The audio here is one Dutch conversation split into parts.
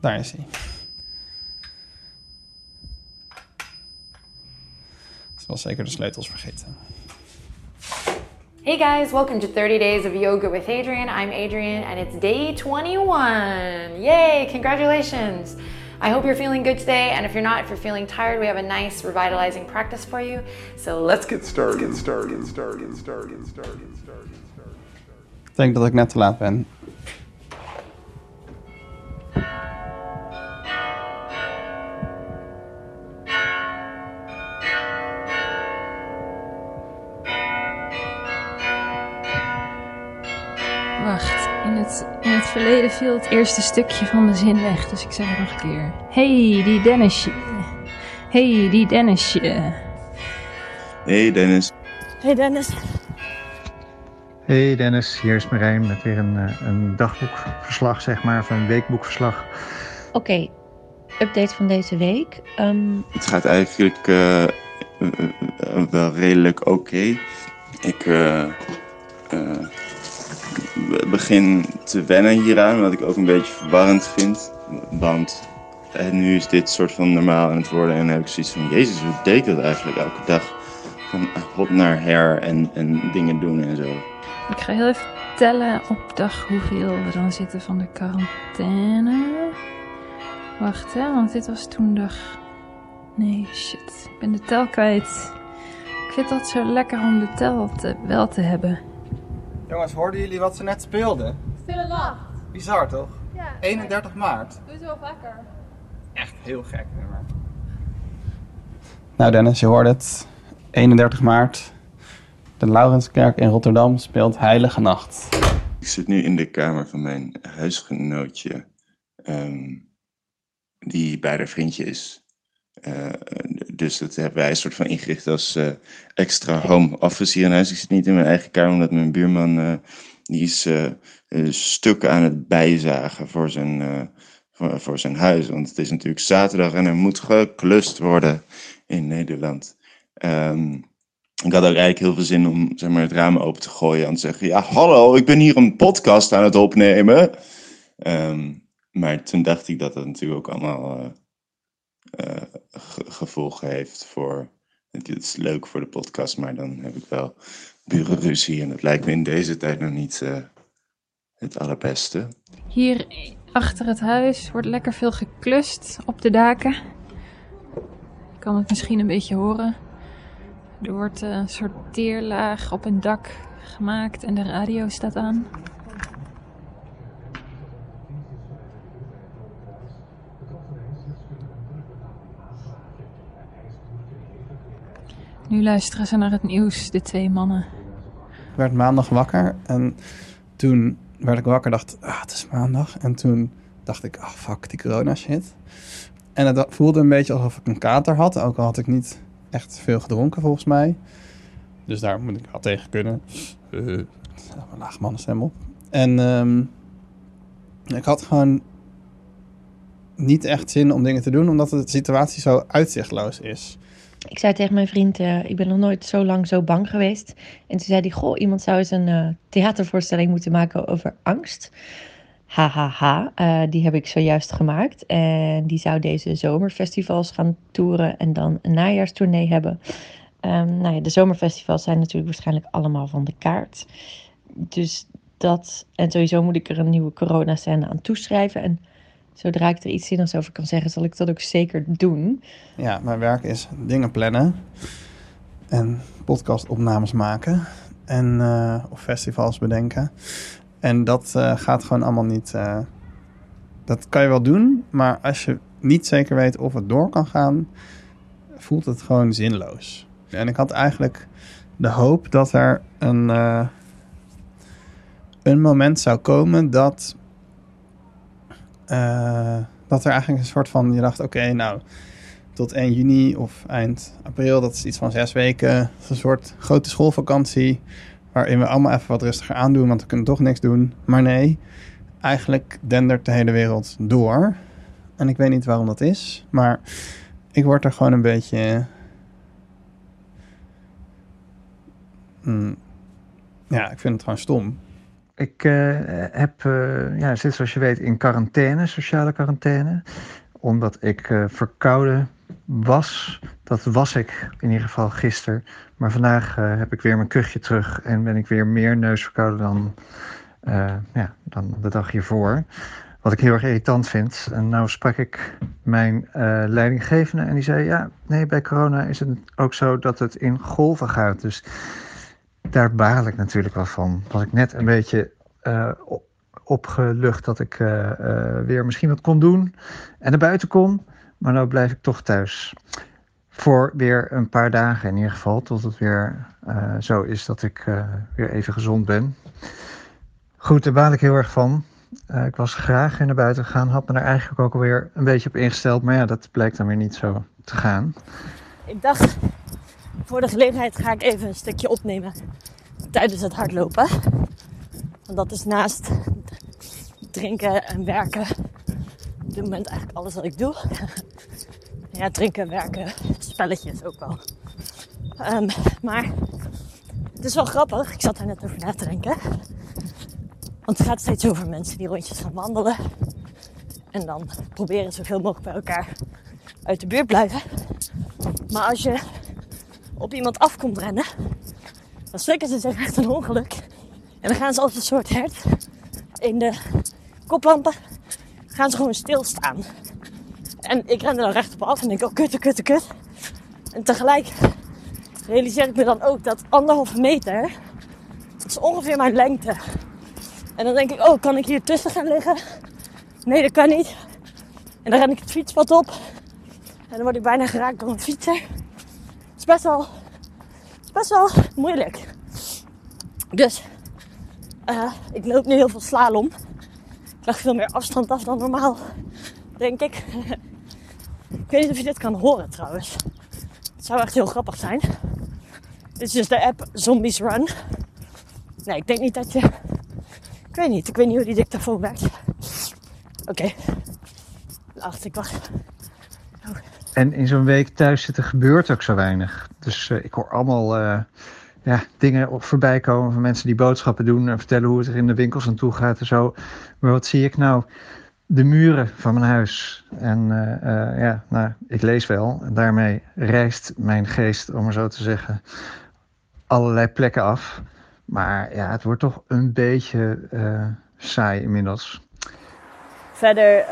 Daar is was zeker de sleutels vergeten. Hey guys, welcome to 30 Days of Yoga with Adriene. I'm Adriene and it's day 21. Yay, congratulations. I hope you're feeling good today. And if you're not, if you're feeling tired, we have a nice revitalizing practice for you. So let's get started. Get started. Get started. Get started. Get started. Get started. Get started. Ik denk dat ik net te laat ben. Viel het eerste stukje van de zin weg, dus ik zeg het nog een keer. Hey, die Dennisje. Hey, die Dennisje. Hey Dennis. Hey Dennis. Hey Dennis, hier is Marijn met weer een, eh, een dagboekverslag, zeg maar, of een weekboekverslag. Oké, update van deze week. Ehm, Het gaat eigenlijk eh, eh, wel redelijk oké. Ik eh, eh, begin te wennen hieraan, wat ik ook een beetje verwarrend vind. Want eh, nu is dit soort van normaal aan het worden en heb ik zoiets van... Jezus, hoe deed dat eigenlijk elke dag? Van hot naar her en, en dingen doen en zo. Ik ga heel even tellen op dag hoeveel we dan zitten van de quarantaine. Wacht hè, want dit was toen dag... Nee, shit. Ik ben de tel kwijt. Ik vind dat zo lekker om de tel te, wel te hebben. Jongens, hoorden jullie wat ze net speelden? Stille nacht. Bizar toch? Ja. 31 maart. Doe het wel vaker. Echt heel gek nummer. Nou Dennis, je hoorde het. 31 maart. De Laurenskerk in Rotterdam speelt Heilige Nacht. Ik zit nu in de kamer van mijn huisgenootje, ehm, die bij haar vriendje is. Eh, dus dat hebben wij een soort van ingericht als eh, extra home office hier in huis. Ik zit niet in mijn eigen kamer, omdat mijn buurman eh, die is eh, stukken aan het bijzagen voor zijn, voor, voor zijn huis. Want het is natuurlijk zaterdag en er moet geklust worden in Nederland. Ehm, ik had ook eigenlijk heel veel zin om zeg maar, het raam open te gooien en te zeggen: Ja, hallo, ik ben hier een podcast aan het opnemen. Ehm, maar toen dacht ik dat dat natuurlijk ook allemaal ge- gevolgen heeft voor. Het is leuk voor de podcast, maar dan heb ik wel burenruzie. En dat lijkt me in deze tijd nog niet eh, het allerbeste. Hier achter het huis wordt lekker veel geklust op de daken. Je kan het misschien een beetje horen. Er wordt eh, een soort teerlaag op een dak gemaakt en de radio staat aan. Nu luisteren ze naar het nieuws, de twee mannen. Ik werd maandag wakker en toen werd ik wakker dacht, ah, het is maandag. En toen dacht ik, ah, fuck, die corona shit. En het voelde een beetje alsof ik een kater had, ook al had ik niet echt veel gedronken volgens mij. Dus daar moet ik wel tegen kunnen. Uh, een laag mannenstem op. En ehm, ik had gewoon niet echt zin om dingen te doen, omdat de situatie zo uitzichtloos is. Ik zei tegen mijn vriend, eh, ik ben nog nooit zo lang zo bang geweest. En toen zei hij, goh, iemand zou eens een eh, theatervoorstelling moeten maken over angst. Hahaha, ha, ha. Eh, die heb ik zojuist gemaakt. En die zou deze zomerfestivals gaan toeren en dan een najaarstournee hebben. Ehm, nou ja, de zomerfestivals zijn natuurlijk waarschijnlijk allemaal van de kaart. Dus dat, en sowieso moet ik er een nieuwe coronascène aan toeschrijven. En zodra ik er iets zinnigs over kan zeggen, zal ik dat ook zeker doen. Ja, mijn werk is dingen plannen en podcastopnames maken en eh, of festivals bedenken. En dat eh, gaat gewoon allemaal niet. eh, dat kan je wel doen, maar als je niet zeker weet of het door kan gaan, voelt het gewoon zinloos. En ik had eigenlijk de hoop dat er een, een moment zou komen dat, eh, dat er eigenlijk een soort van, je dacht, oké, nou, tot 1 juni of eind april, dat is iets van zes weken, een soort grote schoolvakantie, waarin we allemaal even wat rustiger aandoen, want we kunnen toch niks doen. Maar nee, eigenlijk dendert de hele wereld door. En ik weet niet waarom dat is, maar ik word er gewoon een beetje. mm, ja, ik vind het gewoon stom. Ik uh, heb, uh, ja, zit zoals je weet in quarantaine, sociale quarantaine. Omdat ik uh, verkouden was. Dat was ik in ieder geval gisteren. Maar vandaag heb ik weer mijn kuchje terug en ben ik weer meer neusverkouden dan, ja, dan de dag hiervoor. Wat ik heel erg irritant vind. En nou sprak ik mijn leidinggevende en die zei: Ja, nee, bij corona is het ook zo dat het in golven gaat. Dus daar baal ik natuurlijk wel van. Was ik net een beetje uh, opgelucht dat ik uh, uh, weer misschien wat kon doen en naar buiten kon. Maar nu blijf ik toch thuis. Voor weer een paar dagen in ieder geval. Tot het weer zo is dat ik weer even gezond ben. Goed, daar baal ik heel erg van. ik was graag naar buiten gegaan. Had me daar eigenlijk ook alweer een beetje op ingesteld. Maar ja, dat blijkt dan weer niet zo te gaan. Ik dacht, voor de gelegenheid ga ik even een stukje opnemen tijdens het hardlopen. Want dat is naast drinken en werken op dit moment eigenlijk alles wat ik doe. ja, drinken, werken, spelletjes ook wel. Um, maar het is wel grappig. Ik zat daar net over na te denken. Want het gaat steeds over mensen die rondjes gaan wandelen. En dan proberen zoveel mogelijk bij elkaar uit de buurt blijven. Maar als je op iemand af komt rennen, dan schrikken ze zich echt een ongeluk. En dan gaan ze als een soort hert in de koplampen, gaan ze gewoon stilstaan. En ik ren er dan recht op af en denk, oh kut, kut, kut. En tegelijk realiseer ik me dan ook dat anderhalve meter, dat is ongeveer mijn lengte. En dan denk ik, oh, kan ik hier tussen gaan liggen? Nee, dat kan niet. En dan ren ik het fietspad op. En dan word ik bijna geraakt door een fietser. Is best wel, best wel moeilijk. Dus uh, ik loop nu heel veel slalom. Ik leg veel meer afstand af dan normaal, denk ik. ik weet niet of je dit kan horen trouwens. Het zou echt heel grappig zijn. Dit is dus de app Zombies Run. Nee, ik denk niet dat je... Ik weet niet. Ik weet niet hoe die dictafoon werkt. Oké. Okay. Wacht, ik wacht. En in zo'n week thuis zitten gebeurt ook zo weinig. Dus uh, ik hoor allemaal... Uh ja, dingen op voorbij komen van mensen die boodschappen doen en vertellen hoe het er in de winkels aan toe gaat en zo. Maar wat zie ik nou? De muren van mijn huis. En uh, ja, nou, ik lees wel. En daarmee reist mijn geest, om maar zo te zeggen, allerlei plekken af. Maar ja, het wordt toch een beetje saai inmiddels. Verder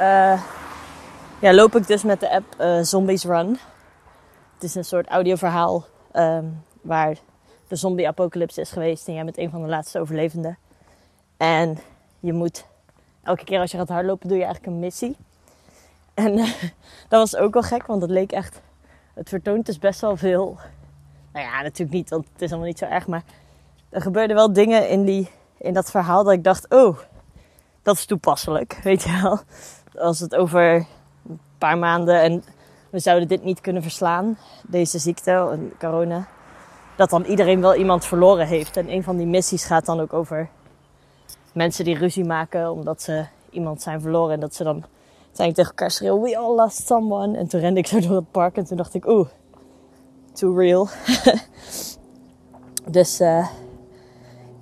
ja, loop ik dus met de app Zombies Run. Het is een soort audioverhaal um, waar de zombie-apocalypse is geweest en jij bent een van de laatste overlevenden. En je moet elke keer als je gaat hardlopen, doe je eigenlijk een missie. En dat was ook wel gek, want het leek echt. Het vertoont dus best wel veel. Nou ja, natuurlijk niet, want het is allemaal niet zo erg. Maar er gebeurden wel dingen in, die, in dat verhaal dat ik dacht: oh, dat is toepasselijk. Weet je wel. Als het over paar maanden en we zouden dit niet kunnen verslaan, deze ziekte, corona dat dan iedereen wel iemand verloren heeft. En een van die missies gaat dan ook over mensen die ruzie maken omdat ze iemand zijn verloren. En dat ze dan zijn tegen elkaar schreeuwen, we all lost someone. En toen rende ik zo door het park en toen dacht ik, oeh, too real. dus uh,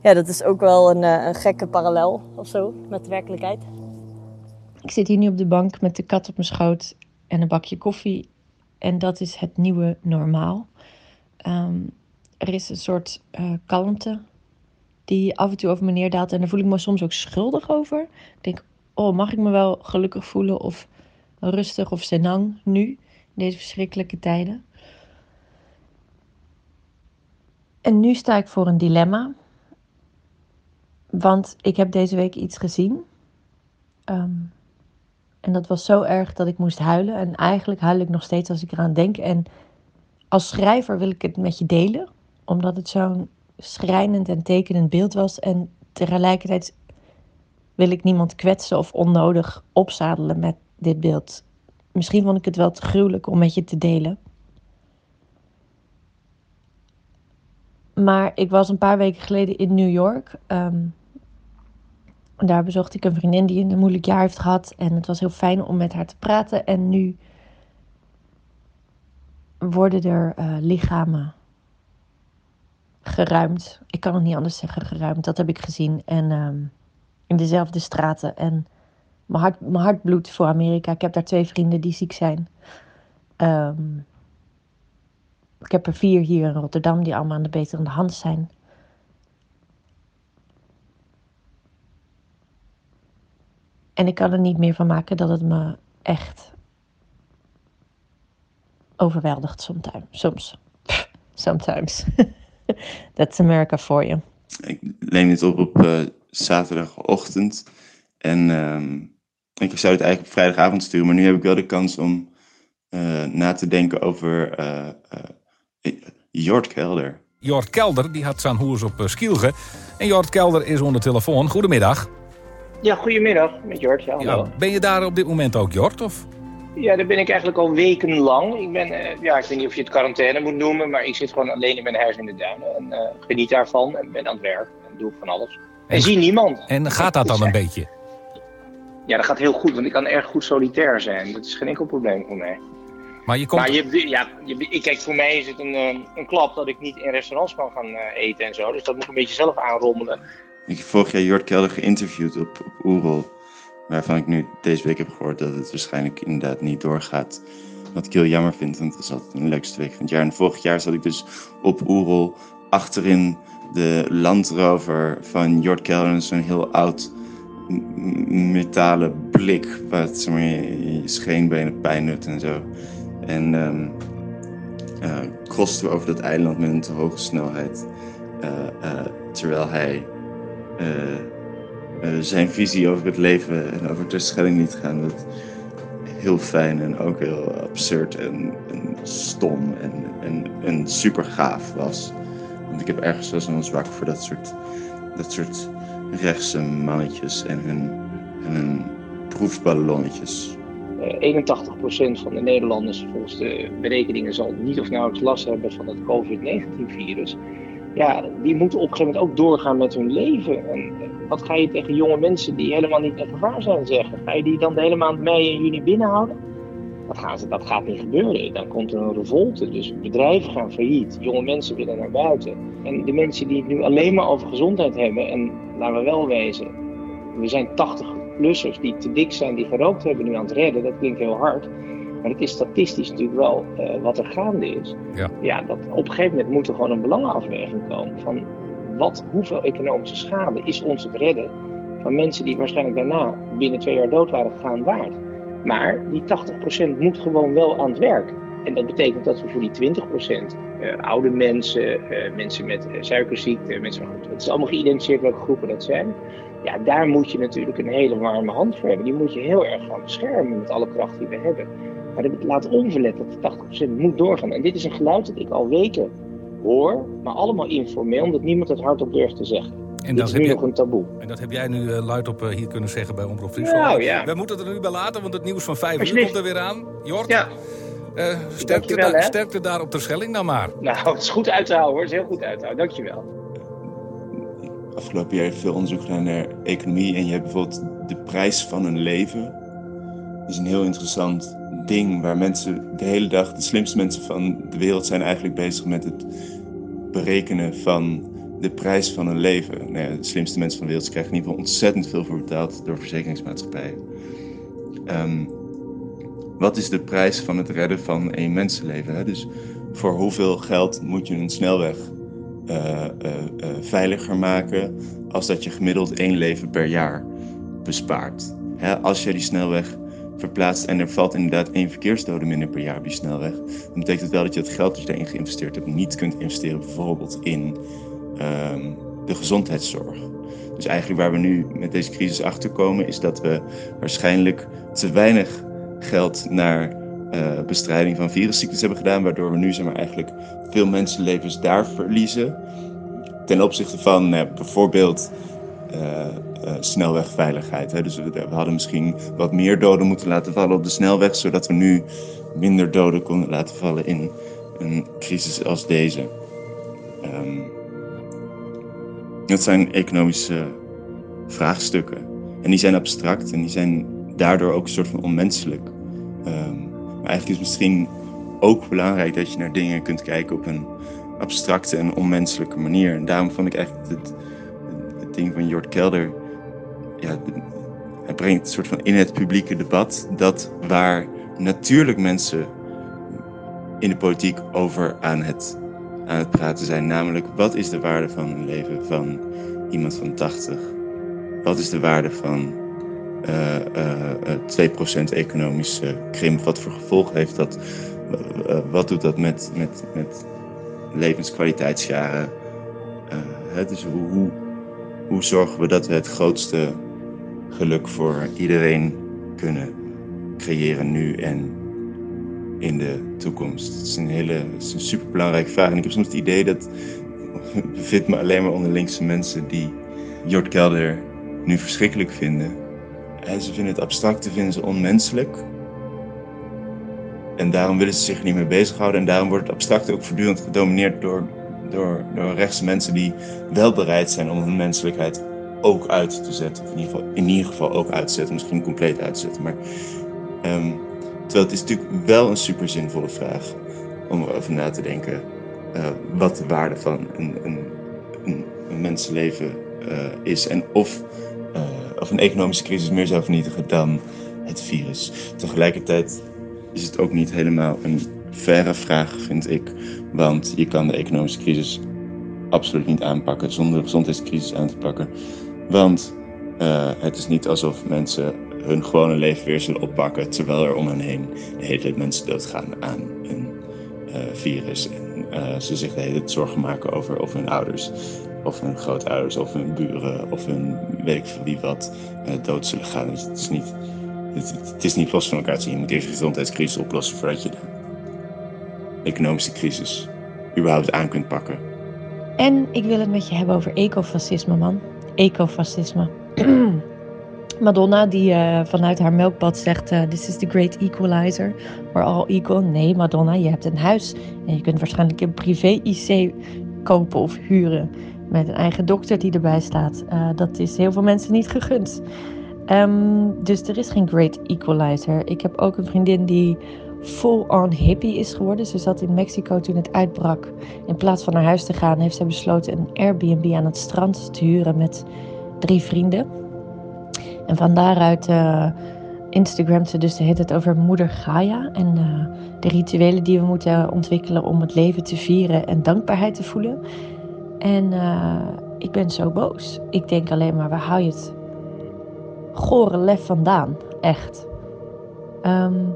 ja, dat is ook wel een, uh, een gekke parallel of zo met de werkelijkheid. Ik zit hier nu op de bank met de kat op mijn schoot en een bakje koffie. En dat is het nieuwe normaal. Um, er is een soort uh, kalmte die af en toe over me neerdaalt. En daar voel ik me soms ook schuldig over. Ik denk, oh, mag ik me wel gelukkig voelen of rustig of senang nu, in deze verschrikkelijke tijden? En nu sta ik voor een dilemma. Want ik heb deze week iets gezien. Um, en dat was zo erg dat ik moest huilen. En eigenlijk huil ik nog steeds als ik eraan denk. En als schrijver wil ik het met je delen omdat het zo'n schrijnend en tekenend beeld was. En tegelijkertijd wil ik niemand kwetsen of onnodig opzadelen met dit beeld. Misschien vond ik het wel te gruwelijk om met je te delen. Maar ik was een paar weken geleden in New York. Um, daar bezocht ik een vriendin die een moeilijk jaar heeft gehad. En het was heel fijn om met haar te praten. En nu worden er uh, lichamen geruimd. Ik kan het niet anders zeggen, geruimd. Dat heb ik gezien. En ehm, in dezelfde straten. En mijn hart, mijn hart bloedt voor Amerika. Ik heb daar twee vrienden die ziek zijn. Ehm, ik heb er vier hier in Rotterdam die allemaal aan de beterende hand zijn. En ik kan er niet meer van maken dat het me echt overweldigt sometimes. Soms. Sometimes. That's America for you. Ik neem dit op op uh, zaterdagochtend. En uh, ik zou het eigenlijk op vrijdagavond sturen. Maar nu heb ik wel de kans om uh, na te denken over uh, Jort Kelder. Jort Kelder die had zijn hoers op Skielge. En Jort Kelder is onder telefoon. Goedemiddag. Ja, goedemiddag met Jort. Ja, ja, ben je daar op dit moment ook, Jort? Of? Ja, daar ben ik eigenlijk al wekenlang. Ik ben, uh, ja, ik weet niet of je het quarantaine moet noemen, maar ik zit gewoon alleen in mijn huis in de duinen. En uh, geniet daarvan en ben aan het werk en doe van alles. En, en zie niemand. En gaat dat dan een beetje? Ja, dat gaat heel goed, want ik kan erg goed solitair zijn. Dat is geen enkel probleem voor mij. Maar je komt... Maar je, ja, je, kijk, voor mij is het een, uh, een klap dat ik niet in restaurants kan gaan eten en zo. Dus dat moet ik een beetje zelf aanrommelen. Ik heb vorig jaar Jort Kelder geïnterviewd op, op Oerol. Waarvan ik nu deze week heb gehoord dat het waarschijnlijk inderdaad niet doorgaat. Wat ik heel jammer vind, want het is altijd een leukste week van het jaar. En vorig jaar zat ik dus op Oerol achterin de landrover van Jort Kelder. Zo'n heel oud metalen blik, wat maar, je scheenbenen pijn doet en zo. En um, we over dat eiland met een te hoge snelheid. Uh, uh, terwijl hij zijn visie over het leven en over de Schelling liet gaan. Dat heel fijn en ook heel absurd en, en stom en, en, en super gaaf was. Want ik heb ergens wel zo'n zwak voor dat soort, dat soort rechtse mannetjes en hun, en hun proefballonnetjes. Uh, 81% van de Nederlanders volgens de berekeningen zal niet of nauwelijks last hebben van het COVID-19-virus. Ja, die moeten op een gegeven moment ook doorgaan met hun leven. En wat ga je tegen jonge mensen die helemaal niet in gevaar zijn zeggen? Ga je die dan de hele maand mei en juni binnenhouden? Dat, gaan ze, dat gaat niet gebeuren. Dan komt er een revolte. Dus bedrijven gaan failliet. Jonge mensen willen naar buiten. En de mensen die het nu alleen maar over gezondheid hebben. En laten we wel wezen, we zijn 80-plussers die te dik zijn, die gerookt hebben, nu aan het redden. Dat klinkt heel hard. Maar het is statistisch natuurlijk wel uh, wat er gaande is. Ja. ja, dat op een gegeven moment moet er gewoon een belangenafweging komen. Van wat, hoeveel economische schade is ons het redden van mensen die waarschijnlijk daarna binnen twee jaar dood waren gegaan waard. Maar die 80% moet gewoon wel aan het werk. En dat betekent dat we voor die 20%, uh, oude mensen, uh, mensen met suikerziekte, mensen, het is allemaal geïdentificeerd welke groepen dat zijn. Ja, daar moet je natuurlijk een hele warme hand voor hebben. Die moet je heel erg gaan beschermen met alle kracht die we hebben. Maar dat laat onverlet dat die 80% moet doorgaan. En dit is een geluid dat ik al weken hoor, maar allemaal informeel, omdat niemand het hardop durft te zeggen. En dat is nu je, nog een taboe. En dat heb jij nu uh, luidop uh, hier kunnen zeggen bij Omroep Friesland. Nou, ja. We moeten het er nu bij laten, want het nieuws van vijf uur komt er weer aan. Jort, ja. uh, sterkte, wel, da sterkte daar op de Schelling dan maar. Nou, het is goed uit te houden hoor. Het is heel goed uit te houden. Dankjewel. Afgelopen jaar heeft veel onderzoek gedaan naar economie. En je hebt bijvoorbeeld de prijs van een leven. Dat is een heel interessant ding waar mensen de hele dag, de slimste mensen van de wereld zijn eigenlijk bezig met het berekenen van de prijs van een leven. Nou de slimste mensen van de wereld krijgen in ieder geval ontzettend veel voor betaald door verzekeringsmaatschappijen. Um, wat is de prijs van het redden van één mensenleven? Hè? Dus voor hoeveel geld moet je een snelweg uh, uh, uh, veiliger maken als dat je gemiddeld één leven per jaar bespaart? Hè? Als je die snelweg verplaatst en er valt inderdaad één verkeersdode minder per jaar op die snelweg, dan betekent het wel dat je het geld dat je daarin geïnvesteerd hebt niet kunt investeren bijvoorbeeld in um, de gezondheidszorg. Dus eigenlijk waar we nu met deze crisis achter komen is dat we waarschijnlijk te weinig geld naar uh, bestrijding van virusziektes hebben gedaan, waardoor we nu zeg maar, eigenlijk veel mensenlevens daar verliezen. Ten opzichte van uh, bijvoorbeeld uh, snelwegveiligheid. Hè. Dus we, hadden misschien wat meer doden moeten laten vallen op de snelweg, zodat we nu minder doden konden laten vallen in een crisis als deze. Um, dat zijn economische vraagstukken. En die zijn abstract en die zijn daardoor ook een soort van onmenselijk. Um, maar eigenlijk is het misschien ook belangrijk dat je naar dingen kunt kijken op een abstracte en onmenselijke manier. En daarom vond ik eigenlijk het, het ding van Jort Kelder. Ja, hij brengt een soort van in het publieke debat dat waar natuurlijk mensen in de politiek over aan het, aan het praten zijn. Namelijk, wat is de waarde van een leven van iemand van 80? Wat is de waarde van uh, uh, 2% economische krimp? Wat voor gevolg heeft dat? Uh, wat doet dat met, met, met levenskwaliteitsjaren? Hè, dus hoe, hoe zorgen we dat we het grootste geluk voor iedereen kunnen creëren nu en in de toekomst? Het is een hele is een superbelangrijke vraag. En ik heb soms het idee dat ik me alleen maar onder linkse mensen die Jort Kelder nu verschrikkelijk vinden. En ze vinden het abstracte vinden ze onmenselijk. En daarom willen ze zich niet mee bezighouden. En daarom wordt het abstracte ook voortdurend gedomineerd door, door, door rechtse mensen die wel bereid zijn om hun menselijkheid ook uit te zetten. Of in ieder geval, in ieder geval ook uit te zetten. Misschien compleet uit te zetten. Maar, um, terwijl het is natuurlijk wel een super zinvolle vraag om erover na te denken. Uh, wat de waarde van een, een, een, mensenleven uh, is. En of, uh, of een economische crisis meer zou vernietigen dan het virus. Tegelijkertijd is het ook niet helemaal een verre vraag, vind ik. Want je kan de economische crisis absoluut niet aanpakken zonder de gezondheidscrisis aan te pakken. Want uh, het is niet alsof mensen hun gewone leven weer zullen oppakken terwijl er om hen heen de hele mensen doodgaan aan een uh, virus. En uh, ze zich de hele tijd zorgen maken over of hun ouders, of hun grootouders, of hun buren, of hun weet ik veel wie wat dood zullen gaan. Dus het is niet, het, het, is niet los van elkaar te zien. Je moet eerst de gezondheidscrisis oplossen voordat je de economische crisis überhaupt aan kunt pakken. En ik wil het met je hebben over ecofascisme, man ecofascisme. Madonna die uh, vanuit haar melkbad zegt: uh, This is the great equalizer. We're all equal. Nee, Madonna, je hebt een huis en je kunt waarschijnlijk een privé-IC kopen of huren met een eigen dokter die erbij staat. Uh, dat is heel veel mensen niet gegund. Um, dus er is geen great equalizer. Ik heb ook een vriendin die full-on hippie is geworden. Ze zat in Mexico toen het uitbrak. In plaats van naar huis te gaan, heeft ze besloten een Airbnb aan het strand te huren met drie vrienden. En van daaruit uh, ze dus de hele tijd over moeder Gaia en uh, de rituelen die we moeten ontwikkelen om het leven te vieren en dankbaarheid te voelen. En uh, ik ben zo boos. Ik denk alleen maar, waar hou je het gore lef vandaan? Echt. Um,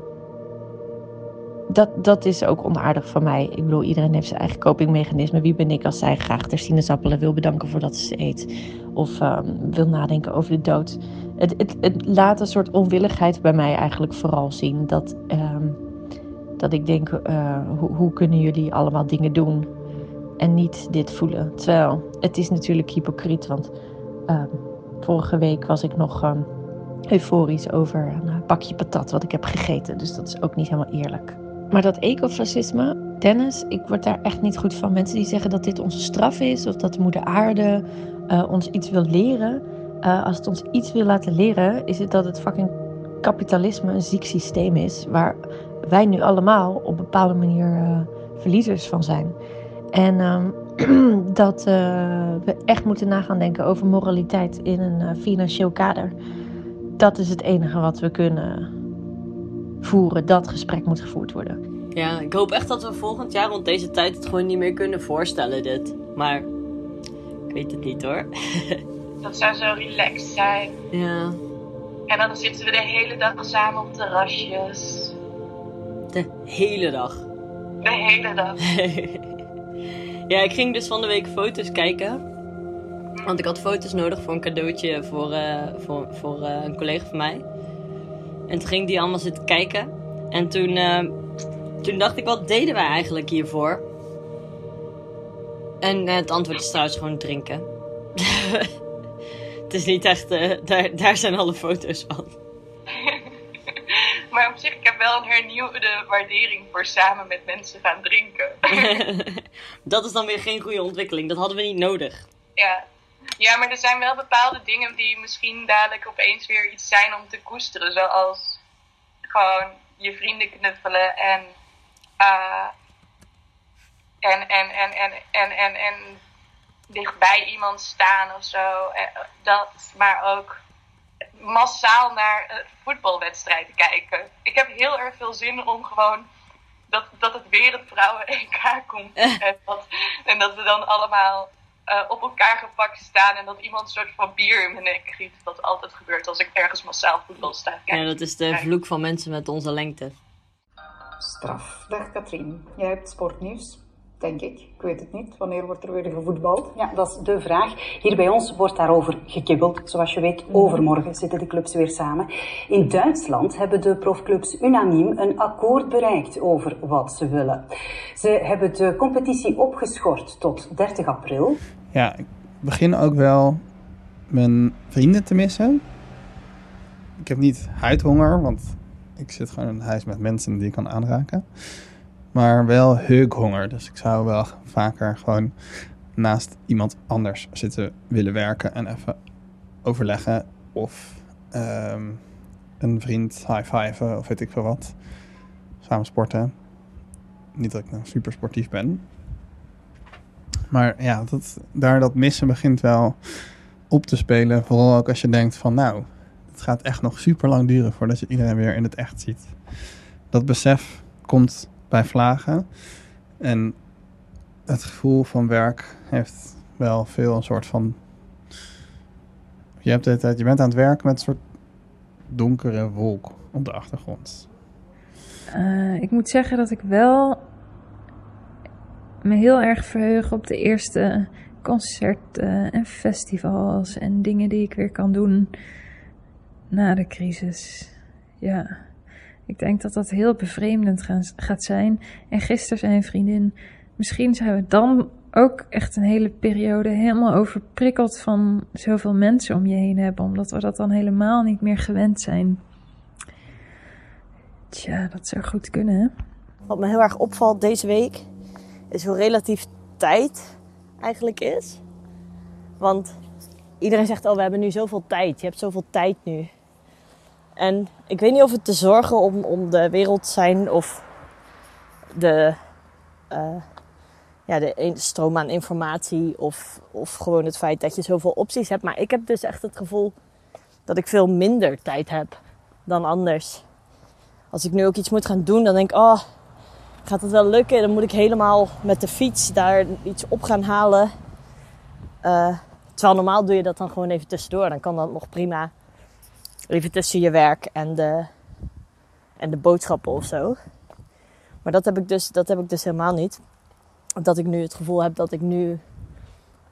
dat, dat is ook onaardig van mij. Ik bedoel, iedereen heeft zijn eigen copingmechanisme. Wie ben ik als zij graag ter sinaasappelen wil bedanken voordat ze ze eet? Of um, wil nadenken over de dood? Het, het, het, laat een soort onwilligheid bij mij eigenlijk vooral zien. Dat, um, dat ik denk, uh, hoe, hoe kunnen jullie allemaal dingen doen en niet dit voelen? Terwijl, het is natuurlijk hypocriet, want uh, vorige week was ik nog euforisch over een pakje patat wat ik heb gegeten. Dus dat is ook niet helemaal eerlijk. Maar dat ecofascisme, Dennis, ik word daar echt niet goed van. Mensen die zeggen dat dit onze straf is of dat de moeder aarde uh, ons iets wil leren. Uh, als het ons iets wil laten leren, is het dat het fucking kapitalisme een ziek systeem is. Waar wij nu allemaal op een bepaalde manier uh, verliezers van zijn. En um, dat we echt moeten nagaan denken over moraliteit in een financieel kader. Dat is het enige wat we kunnen voeren. Dat gesprek moet gevoerd worden. Ja, ik hoop echt dat we volgend jaar rond deze tijd het gewoon niet meer kunnen voorstellen, dit. Maar ik weet het niet hoor. dat zou zo relaxed zijn. Ja. En dan zitten we de hele dag samen op terrasjes. De hele dag? De hele dag. ja, ik ging dus van de week foto's kijken. Want ik had foto's nodig voor een cadeautje voor, uh, voor, voor uh, een collega van mij. En toen ging die allemaal zitten kijken. En toen, uh, toen dacht ik, wat deden wij eigenlijk hiervoor? En uh, het antwoord is trouwens gewoon drinken. het is niet echt, uh, daar, daar zijn alle foto's van. maar op zich, ik heb wel een hernieuwde waardering voor samen met mensen gaan drinken. dat is dan weer geen goede ontwikkeling. Dat hadden we niet nodig. Ja, ja, maar er zijn wel bepaalde dingen die misschien dadelijk opeens weer iets zijn om te koesteren. Zoals gewoon je vrienden knuffelen en uh, en, en, en, en, en, en, en dichtbij iemand staan of zo. Eh, Dat, maar ook massaal naar een voetbalwedstrijden kijken. Ik heb heel erg veel zin om gewoon dat, dat het weer het vrouwen-EK komt. en, dat, en dat we dan allemaal eh, op elkaar gepakt staan en dat iemand een soort van bier in mijn nek giet. Wat altijd gebeurt als ik ergens massaal voetbal sta. te Ja, dat is de vloek van mensen met onze lengte. Straf. Dag Katrien, jij hebt sportnieuws, denk ik. Ik weet het niet. Wanneer wordt er weer gevoetbald? Ja, dat is de vraag. Hier bij ons wordt daarover gekibbeld. Zoals je weet, overmorgen zitten de clubs weer samen. In Duitsland hebben de profclubs unaniem een akkoord bereikt over wat ze willen. Ze hebben de competitie opgeschort tot 30 april. Ja, ik begin ook wel mijn vrienden te missen. Ik heb niet huidhonger, want ik zit gewoon in huis met mensen die ik kan aanraken. Maar wel heukhonger. Dus ik zou wel vaker gewoon naast iemand anders zitten willen werken en even overleggen. Of ehm, een vriend high-fiven of weet ik veel wat. Samen sporten. Niet dat ik nou super sportief ben. Maar ja, dat, daar dat missen begint wel op te spelen. Vooral ook als je denkt van nou, het gaat echt nog super lang duren voordat je iedereen weer in het echt ziet. Dat besef komt bij vlagen. En het gevoel van werk heeft wel veel een soort van... Je, hebt de tijd, je bent aan het werken met een soort donkere wolk op de achtergrond. Eh, ik moet zeggen dat ik wel me heel erg verheug op de eerste concerten en festivals en dingen die ik weer kan doen na de crisis. Ja, ik denk dat dat heel bevreemdend gaat zijn. En gisteren zei een vriendin, misschien zijn we dan ook echt een hele periode helemaal overprikkeld van zoveel mensen om je heen hebben, omdat we dat dan helemaal niet meer gewend zijn. Tja, dat zou goed kunnen, hè? Wat me heel erg opvalt deze week is hoe relatief tijd eigenlijk is. Want iedereen zegt, oh, we hebben nu zoveel tijd. Je hebt zoveel tijd nu. En ik weet niet of het de zorgen om, om de wereld zijn of de, eh, ja, de stroom aan informatie of, of gewoon het feit dat je zoveel opties hebt. Maar ik heb dus echt het gevoel dat ik veel minder tijd heb dan anders. Als ik nu ook iets moet gaan doen, dan denk ik, oh, gaat het wel lukken? Dan moet ik helemaal met de fiets daar iets op gaan halen. Eh, terwijl normaal doe je dat dan gewoon even tussendoor. Dan kan dat nog prima. Even tussen je werk en de, en de boodschappen of zo. Maar dat heb, ik dus, dat heb ik dus helemaal niet. Dat ik nu het gevoel heb dat ik nu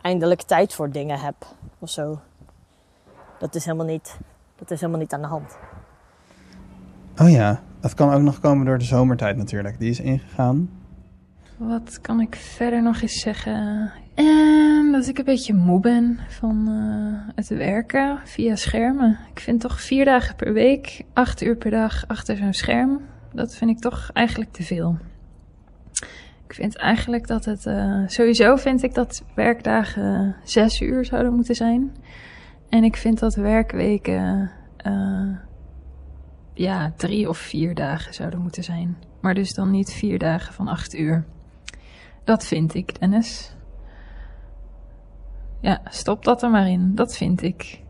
eindelijk tijd voor dingen heb of zo. Dat is helemaal niet, dat is helemaal niet aan de hand. Oh ja, dat kan ook nog komen door de zomertijd natuurlijk. Die is ingegaan. Wat kan ik verder nog eens zeggen? Ehm, dat ik een beetje moe ben van eh, het werken via schermen. Ik vind toch vier dagen per week, acht uur per dag achter zo'n scherm. Dat vind ik toch eigenlijk te veel. Ik vind eigenlijk dat het. eh, sowieso vind ik dat werkdagen zes uur zouden moeten zijn. En ik vind dat werkweken. eh, ja, drie of vier dagen zouden moeten zijn. Maar dus dan niet vier dagen van acht uur. Dat vind ik, Dennis. Ja, stop dat er maar in. Dat vind ik.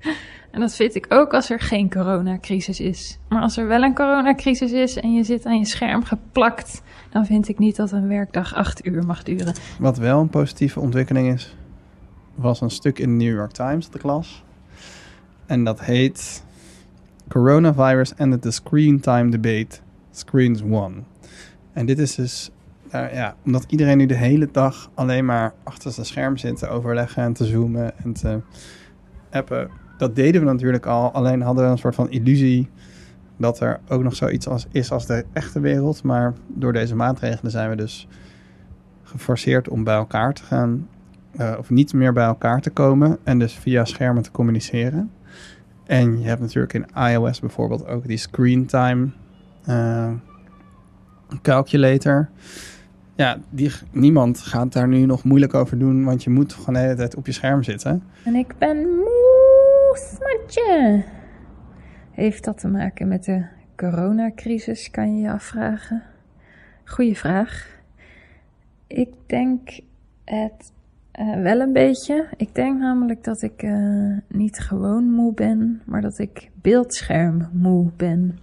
En dat vind ik ook als er geen coronacrisis is. Maar als er wel een coronacrisis is en je zit aan je scherm geplakt, dan vind ik niet dat een werkdag acht uur mag duren. Wat wel een positieve ontwikkeling is, was een stuk in de New York Times dat ik las. En dat heet Coronavirus ended the screen time debate. Screens won. En dit is dus, ja, omdat iedereen nu de hele dag alleen maar achter zijn scherm zit te overleggen en te zoomen en te appen. Dat deden we natuurlijk al, alleen hadden we een soort van illusie dat er ook nog zoiets als, is als de echte wereld. Maar door deze maatregelen zijn we dus geforceerd om bij elkaar te gaan, eh, of niet meer bij elkaar te komen en dus via schermen te communiceren. En je hebt natuurlijk in iOS bijvoorbeeld ook die screen time eh, calculator. Ja, die, niemand gaat daar nu nog moeilijk over doen, want je moet gewoon de hele tijd op je scherm zitten. En ik ben moe, smatje. Heeft dat te maken met de coronacrisis, kan je je afvragen? Goeie vraag. Ik denk het uh, wel een beetje. Ik denk namelijk dat ik uh, niet gewoon moe ben, maar dat ik beeldscherm moe ben.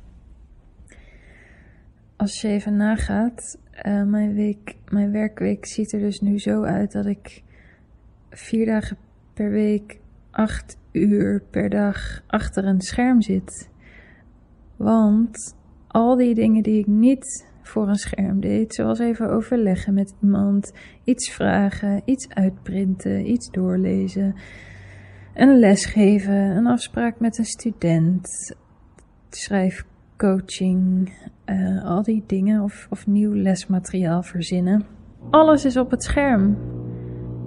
Als je even nagaat, uh, mijn, week, mijn werkweek ziet er dus nu zo uit dat ik vier dagen per week, acht uur per dag achter een scherm zit. Want al die dingen die ik niet voor een scherm deed, zoals even overleggen met iemand, iets vragen, iets uitprinten, iets doorlezen, een les geven, een afspraak met een student, schrijfcoaching, uh, al die dingen of, nieuw lesmateriaal verzinnen. Alles is op het scherm.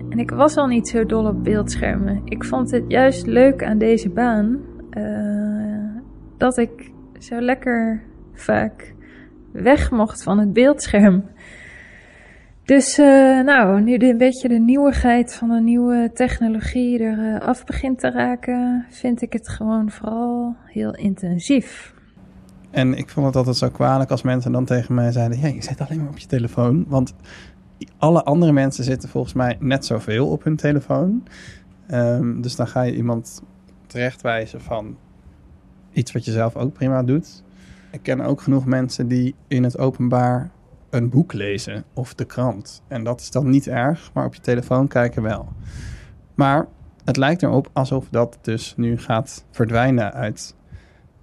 En ik was al niet zo dol op beeldschermen. Ik vond het juist leuk aan deze baan uh, dat ik zo lekker vaak weg mocht van het beeldscherm. Dus uh, nou, nu een beetje de nieuwigheid van de nieuwe technologie er af begint te raken, vind ik het gewoon vooral heel intensief. En ik vond het altijd zo kwalijk als mensen dan tegen mij zeiden: Ja, je zit alleen maar op je telefoon. Want alle andere mensen zitten volgens mij net zoveel op hun telefoon. Um, dus dan ga je iemand terechtwijzen van iets wat je zelf ook prima doet. Ik ken ook genoeg mensen die in het openbaar een boek lezen of de krant. En dat is dan niet erg, maar op je telefoon kijken wel. Maar het lijkt erop alsof dat dus nu gaat verdwijnen uit,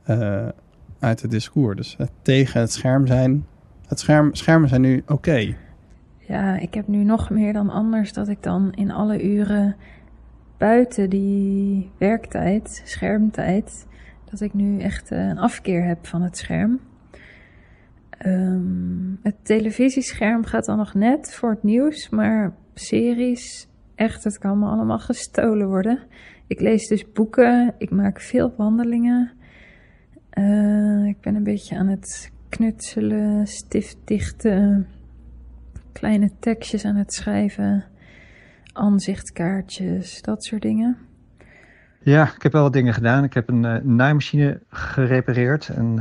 uh, uit het discours. Dus het tegen het scherm zijn. Het scherm, schermen zijn nu oké. Ja, ik heb nu nog meer dan anders dat ik dan in alle uren buiten die werktijd, schermtijd, dat ik nu echt eh, een afkeer heb van het scherm. Um, het televisiescherm gaat dan nog net voor het nieuws, maar series, echt, het kan me allemaal gestolen worden. Ik lees dus boeken, ik maak veel wandelingen. Uh, ik ben een beetje aan het knutselen, stiftdichten, kleine tekstjes aan het schrijven, aanzichtkaartjes, dat soort dingen. Ja, ik heb wel wat dingen gedaan. Ik heb een uh, naaimachine gerepareerd. En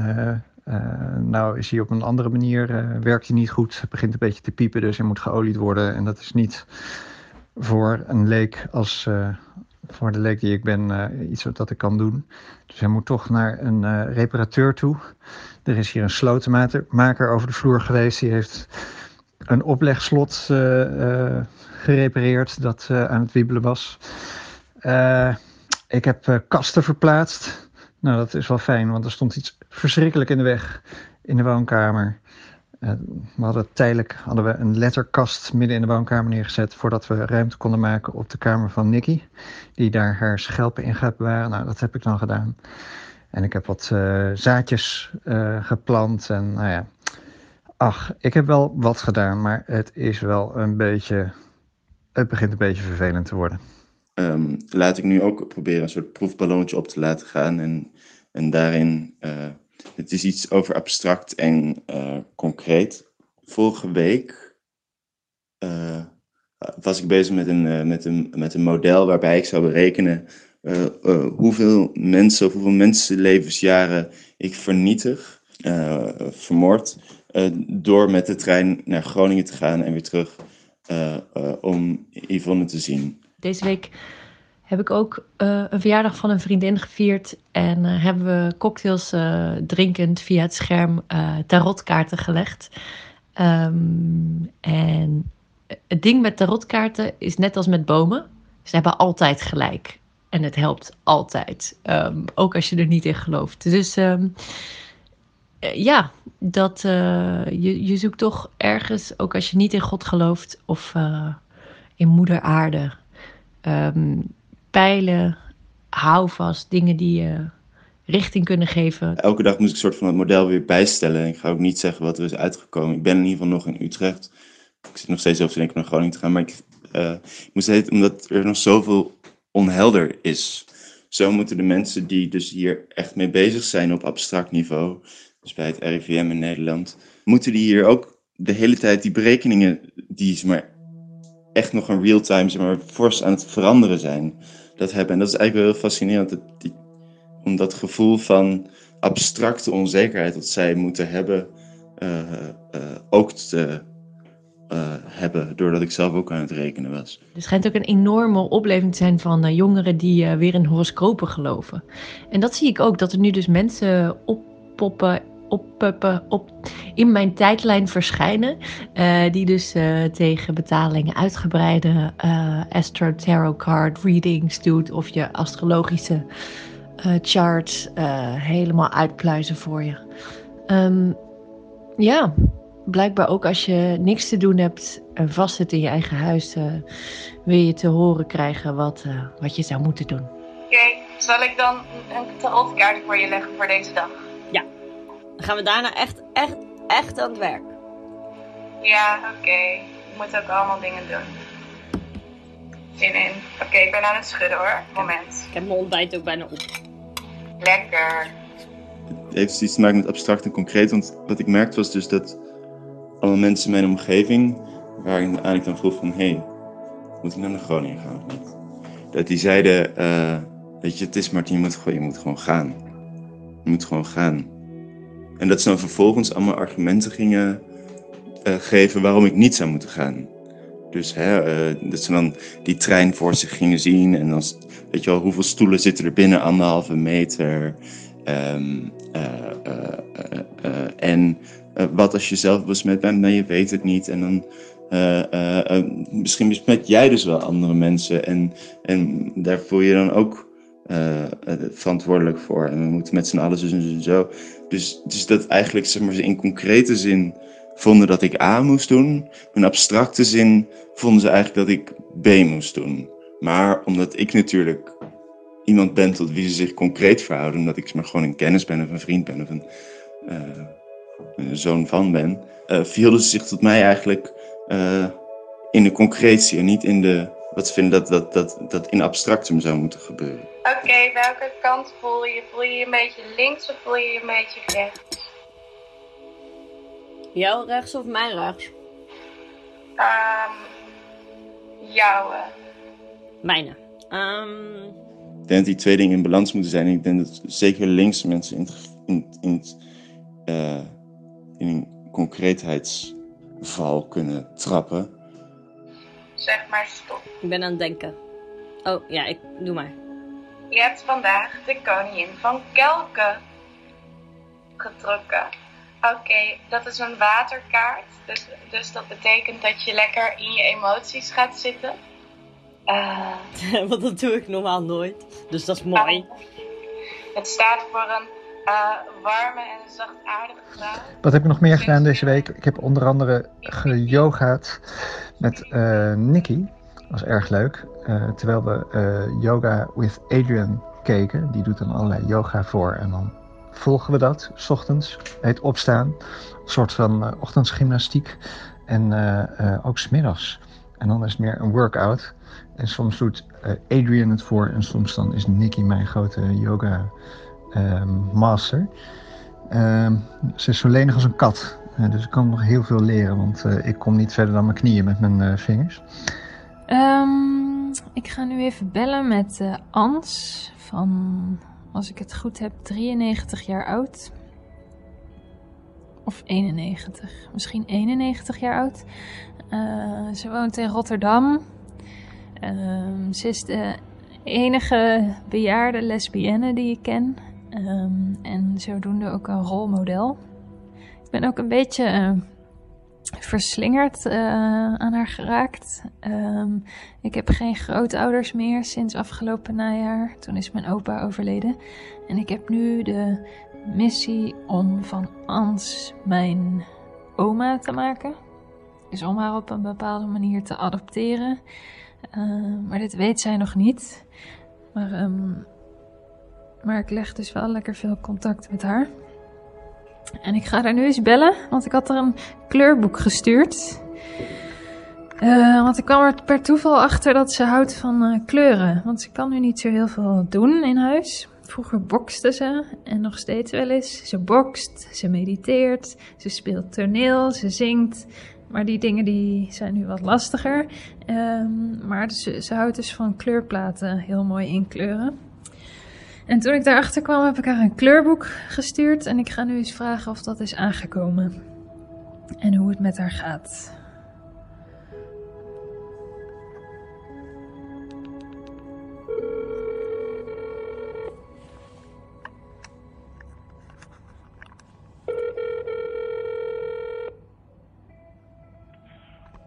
uh, nou is hij op een andere manier, werkt hij niet goed. Het begint een beetje te piepen, dus hij moet geolied worden. En dat is niet voor een leek als voor de leek die ik ben iets wat ik kan doen. Dus hij moet toch naar een reparateur toe. Er is hier een slotenmaker over de vloer geweest. Die heeft een oplegslot gerepareerd dat aan het wiebelen was. Ik heb kasten verplaatst. Nou, dat is wel fijn, want er stond iets verschrikkelijk in de weg in de woonkamer. Uh, we hadden tijdelijk hadden we een letterkast midden in de woonkamer neergezet voordat we ruimte konden maken op de kamer van Nicky, die daar haar schelpen in gaat bewaren. Nou, dat heb ik dan gedaan. En ik heb wat uh, zaadjes geplant en nou ja. Ach, ik heb wel wat gedaan, maar het is wel een beetje. Het begint een beetje vervelend te worden um, laat ik nu ook proberen een soort proefballonnetje op te laten gaan. En, en daarin, het is iets over abstract en uh, concreet. Vorige week uh, was ik bezig met een, met, een, met een model waarbij ik zou berekenen hoeveel mensen of hoeveel mensenlevensjaren ik vernietig, vermoord, door met de trein naar Groningen te gaan en weer terug om Yvonne te zien. Deze week heb ik ook uh, een verjaardag van een vriendin gevierd. En uh, hebben we cocktails uh, drinkend via het scherm tarotkaarten gelegd. Um, en het ding met tarotkaarten is net als met bomen. Ze hebben altijd gelijk. En het helpt altijd. Um, ook als je er niet in gelooft. Dus um, ja, dat, je, je zoekt toch ergens, ook als je niet in God gelooft of in moeder aarde pijlen, houvast, dingen die je richting kunnen geven. Elke dag moest ik een soort van het model weer bijstellen. Ik ga ook niet zeggen wat er is uitgekomen. Ik ben in ieder geval nog in Utrecht. Ik zit nog steeds over te denken naar Groningen te gaan. Maar ik, ik moest het, omdat er nog zoveel onhelder is. Zo moeten de mensen die dus hier echt mee bezig zijn op abstract niveau, dus bij het RIVM in Nederland, moeten die hier ook de hele tijd die berekeningen die ze maar echt nog een real-time, zeg maar, fors aan het veranderen zijn. Dat hebben. En dat is eigenlijk wel heel fascinerend. Dat die, om dat gevoel van abstracte onzekerheid dat zij moeten hebben, uh, uh, ook te, eh, hebben, doordat ik zelf ook aan het rekenen was. Er schijnt ook een enorme opleving te zijn van eh, jongeren die eh, weer in horoscopen geloven. En dat zie ik ook, dat er nu dus mensen oppoppen, oppuppen, op, in mijn tijdlijn verschijnen. eh, die dus eh, tegen betaling uitgebreide eh, astro tarot card readings doet. Of je astrologische charts helemaal uitpluizen voor je. Ehm, ja, blijkbaar ook als je niks te doen hebt en vast zit in je eigen huis, wil je te horen krijgen wat, wat je zou moeten doen. Oké, zal ik dan een tarotkaart voor je leggen voor deze dag? Dan gaan we daarna echt, echt, echt aan het werk. Ja, oké. Ik moet ook allemaal dingen doen. Zin in. Oké, ik ben aan het schudden hoor. Moment. Ik heb mijn ontbijt ook bijna op. Lekker. Het heeft iets te maken met abstract en concreet, want wat ik merkte was dus dat allemaal mensen in mijn omgeving, waar ik eigenlijk dan vroeg van, hé, hey, moet ik nou naar Groningen gaan of niet? Dat die zeiden, eh, weet je, het is Martin, je moet, gewoon, je moet gewoon gaan. Je moet gewoon gaan. En dat ze dan vervolgens allemaal argumenten gingen eh, geven waarom ik niet zou moeten gaan. Dus hè, eh, dat ze dan die trein voor zich gingen zien en dan, weet je wel, hoeveel stoelen zitten er binnen, anderhalve meter. Ehm, eh, en wat als je zelf besmet bent? Nee, je weet het niet. En dan misschien besmet jij dus wel andere mensen. En, en daar voel je dan ook verantwoordelijk voor. En we moeten met z'n allen zo en zo. Dus, dus dat eigenlijk zeg maar, ze in concrete zin vonden dat ik A moest doen. In abstracte zin vonden ze eigenlijk dat ik B moest doen. Maar omdat ik natuurlijk iemand ben tot wie ze zich concreet verhouden, omdat ik maar gewoon een kennis ben of een vriend ben of een, een zoon van ben, eh verhielden ze zich tot mij eigenlijk eh, in de concretie en niet in de wat ze vinden dat, dat, dat, dat in abstractum zou moeten gebeuren. Oké, welke kant voel je? Voel je je een beetje links of voel je je een beetje rechts? Jouw rechts of mijn rechts? Ehm jouwe. Mijne. Ehm, Ik denk dat die twee dingen in balans moeten zijn. En ik denk dat zeker linkse mensen in, in, in, eh, in een concreetheidsval kunnen trappen. Zeg maar stop. ik ben aan het denken. Oh, ja, ik doe maar. Je hebt vandaag de koningin van Kelken getrokken. Oké, dat is een waterkaart. Dus, dus dat betekent dat je lekker in je emoties gaat zitten. Eh, Want dat doe ik normaal nooit. Dus dat is mooi. het staat voor een eh, warme en zachtaardige vrouw. Wat heb ik nog meer gedaan deze week? Ik heb onder andere geyogaat met eh Nikki. Dat was erg leuk. Eh, terwijl we eh, Yoga with Adrian keken. Die doet dan allerlei yoga voor. En dan volgen we dat, s ochtends. Heet opstaan. Een soort van eh, ochtendsgymnastiek. En ook smiddags. En dan is het meer een workout. En soms doet Adrian het voor. En soms dan is Nikki mijn grote yoga ehm, master. Ehm, ze is zo lenig als een kat. Dus ik kan nog heel veel leren, want ik kom niet verder dan mijn knieën met mijn vingers. Ehm, ik ga nu even bellen met eh, Ans van, als ik het goed heb, 93 jaar oud. Of 91, misschien 91 jaar oud. Eh, ze woont in Rotterdam. Ehm, ze is de enige bejaarde lesbienne die ik ken. Ehm, en zodoende ook een rolmodel. Ik ben ook een beetje eh, verslingerd eh, aan haar geraakt. Ehm, ik heb geen grootouders meer sinds afgelopen najaar. Toen is mijn opa overleden. En ik heb nu de missie om van Ans mijn oma te maken. Dus om haar op een bepaalde manier te adopteren. Ehm, maar dit weet zij nog niet. Maar, ehm, maar ik leg dus wel lekker veel contact met haar. En ik ga haar nu eens bellen, want ik had er een kleurboek gestuurd. Eh, want ik kwam er per toeval achter dat ze houdt van eh, kleuren. Want ze kan nu niet zo heel veel doen in huis. Vroeger bokste ze en nog steeds wel eens. Ze bokst, ze mediteert, ze speelt toneel, ze zingt. Maar die dingen die zijn nu wat lastiger. Ehm, maar ze, ze houdt dus van kleurplaten heel mooi inkleuren. En toen ik daarachter kwam, heb ik haar een kleurboek gestuurd. En ik ga nu eens vragen of dat is aangekomen. En hoe het met haar gaat.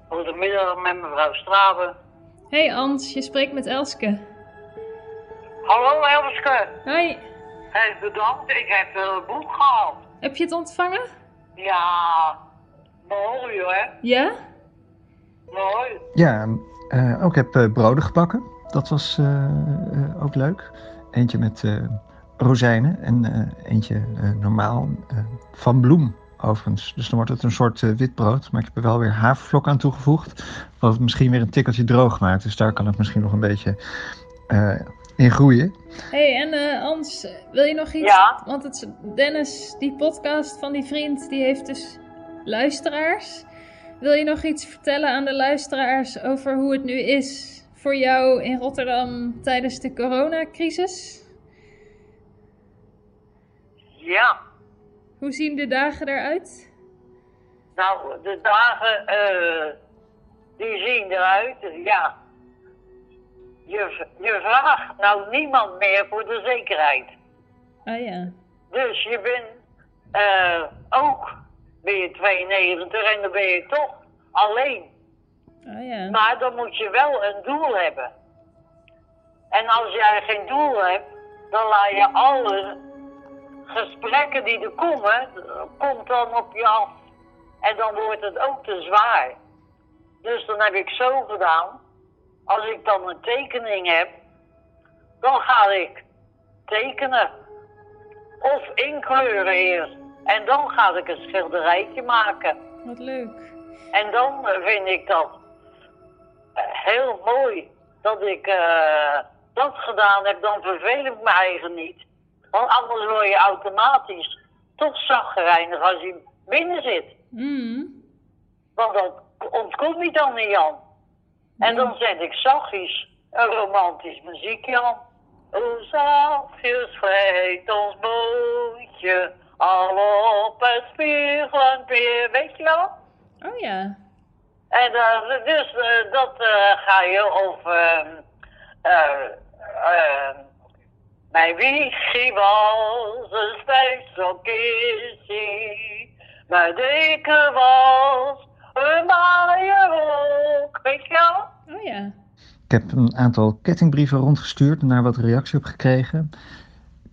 Goedemiddag met mevrouw Straven. Hey Ans, je spreekt met Elske. Hallo Elske. Hoi. Hey, bedankt. Ik heb een boek gehaald. Heb je het ontvangen? Ja, mooi hoor. Ja? Mooi. Ja, eh, ook heb eh, broden gebakken. Dat was eh, eh, ook leuk. Eentje met eh, rozijnen en eh, eentje eh, normaal eh, van bloem overigens. Dus dan wordt het een soort eh, wit brood. Maar ik heb er wel weer havervlok aan toegevoegd. Wat het misschien weer een tikkeltje droog maakt. Dus daar kan het misschien nog een beetje eh, in groeien. hey, en eh Ans, wil je nog iets? Ja? Want het, is- Dennis, die podcast van die vriend, die heeft dus luisteraars. Wil je nog iets vertellen aan de luisteraars over hoe het nu is voor jou in Rotterdam tijdens de coronacrisis? Ja. Hoe zien de dagen eruit? Nou, de dagen, eh, die zien eruit, ja. Je, je vraagt nou niemand meer voor de zekerheid. Ah ja. Dus je bent eh, ook, ben je 92 en dan ben je toch alleen. Ah ja. Maar dan moet je wel een doel hebben. En als jij geen doel hebt, dan laat je alle gesprekken die er komen, komt dan op je af. En dan wordt het ook te zwaar. Dus dan heb ik zo gedaan. Als ik dan een tekening heb, dan ga ik tekenen. Of inkleuren eerst. En dan ga ik een schilderijtje maken. Wat leuk. En dan vind ik dat eh, heel mooi dat ik eh, dat gedaan heb. Dan verveel ik me eigen niet. Want anders word je automatisch toch zaggerijnig als je binnen zit. Mm. Want dat ontkomt niet aan de Jan. En dan zet ik zachtjes een romantisch muziekje aan. Hoe zachtjes vreet ons bootje al op het spiegelend weer, weet je wel? Oh ja. En eh, dus eh, dat eh, ga je of ehm eh, ehm, mijn wiegje was een spijzelkissie, mijn deken was een weet je wel? Oh ja. Ik heb een aantal kettingbrieven rondgestuurd en daar wat reactie op gekregen.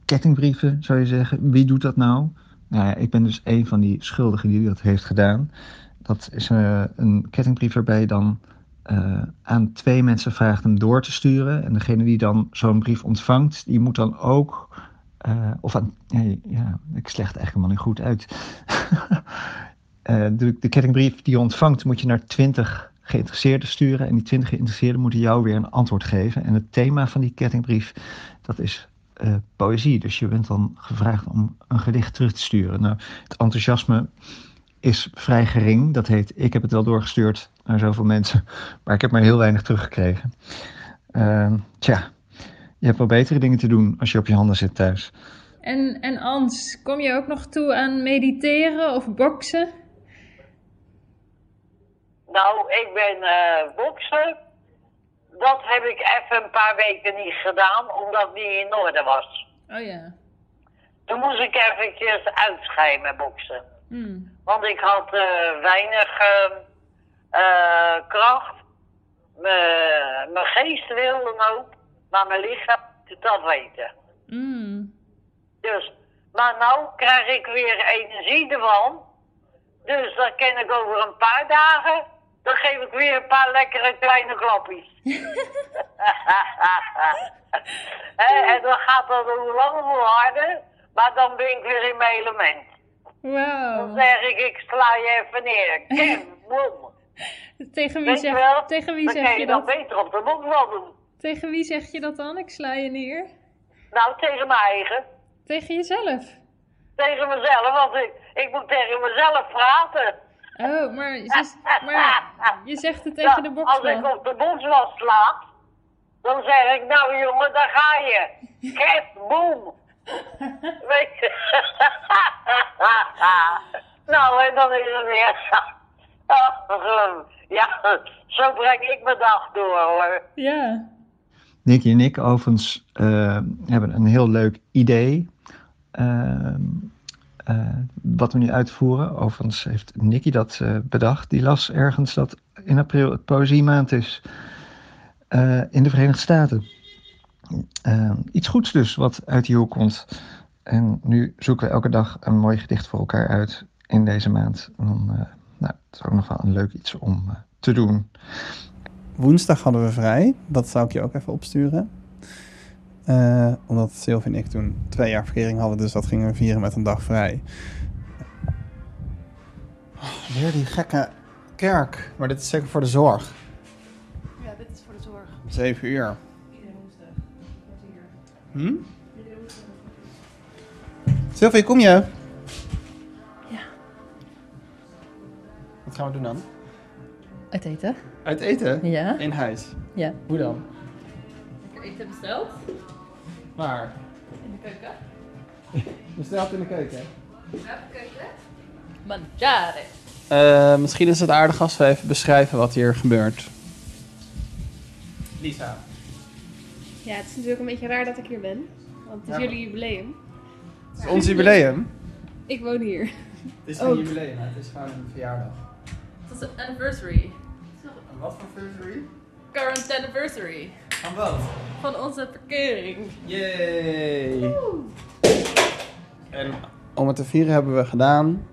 Kettingbrieven, zou je zeggen. Wie doet dat nou? Nou ja, ik ben dus een van die schuldigen die dat heeft gedaan. Dat is eh, een kettingbrief waarbij je dan eh, aan twee mensen vraagt hem door te sturen. En degene die dan zo'n brief ontvangt, die moet dan ook... eh, of aan, ja, ja, ik slecht eigenlijk helemaal niet goed uit. Eh, de, de kettingbrief die je ontvangt, moet je naar 20 geïnteresseerden sturen. En die 20 geïnteresseerden moeten jou weer een antwoord geven. En het thema van die kettingbrief, dat is eh, poëzie. Dus je bent dan gevraagd om een gedicht terug te sturen. Nou, het enthousiasme is vrij gering. Dat heet, ik heb het wel doorgestuurd naar zoveel mensen. Maar ik heb maar heel weinig teruggekregen. Eh, tja, je hebt wel betere dingen te doen als je op je handen zit thuis. En, en Ans, kom je ook nog toe aan mediteren of boksen? Nou, ik ben eh bokser. Dat heb ik even een paar weken niet gedaan, omdat het niet in orde was. Oh ja. Toen moest ik eventjes uitschijnen boksen. Hmm. Want ik had eh, weinig eh, kracht. Mijn geest wilde ook, maar mijn lichaam moet dat weten. Hmm. Dus, maar nou krijg ik weer energie ervan. Dus dan kan ik over een paar dagen, dan geef ik weer een paar lekkere kleine klappies. En dan gaat dat hoe langer hoe harder, maar dan ben ik weer in mijn element. Wauw. Dan zeg ik, ik sla je even neer. Ken, boem. Tegen wie, je zeg, wel? tegen wie dan zeg je je dat dat? beter op de mond wel doen. Tegen wie zeg je dat dan? Ik sla je neer. Nou, tegen mijn eigen. Tegen jezelf. Tegen mezelf, want ik, ik moet tegen mezelf praten. Oh, maar je, maar je zegt het tegen de Nou, Als ik op de boksbal sla, dan zeg ik, nou jongen, daar ga je. Get, boem. Weet je. nou, en dan is het weer. Ja, zo breng ik mijn dag door hoor. Ja. Nicky en ik overigens eh, hebben een heel leuk idee. ehm, eh, wat we nu uitvoeren. Overigens heeft Nicky dat eh, bedacht. Die las ergens dat in april het Poëziemaand is eh, in de Verenigde Staten. Eh, iets goeds dus wat uit die hoek komt. En nu zoeken we elke dag een mooi gedicht voor elkaar uit in deze maand. En dan, eh, nou, het is ook nog wel een leuk iets om te doen. Woensdag hadden we vrij. Dat zou ik je ook even opsturen. Omdat Sylvie en ik toen twee jaar verkering hadden, dus dat gingen we vieren met een dag vrij. Oh, weer die gekke kerk. Maar dit is zeker voor de zorg. Ja, dit is voor de zorg. Zeven uur. Hm? Sylvie, kom je? Ja. Wat gaan we doen dan? Uit eten? Uit eten? Ja. In huis? Ja. Hoe dan? Heb je eten besteld? Waar? In de keuken? Besteld in de keuken. Welke keuken? Mangiare. Eh, misschien is het aardig als we even beschrijven wat hier gebeurt. Lisa. Ja, het is natuurlijk een beetje raar dat ik hier ben. Want het is Ja, jullie jubileum. Het is ons jubileum. Ik woon hier. Het is Ook. geen jubileum, het is gewoon een verjaardag. Het is een anniversary. En wat voor anniversary? Current anniversary. Van wat? Van onze verkering. Yay! En om het te vieren hebben we gedaan.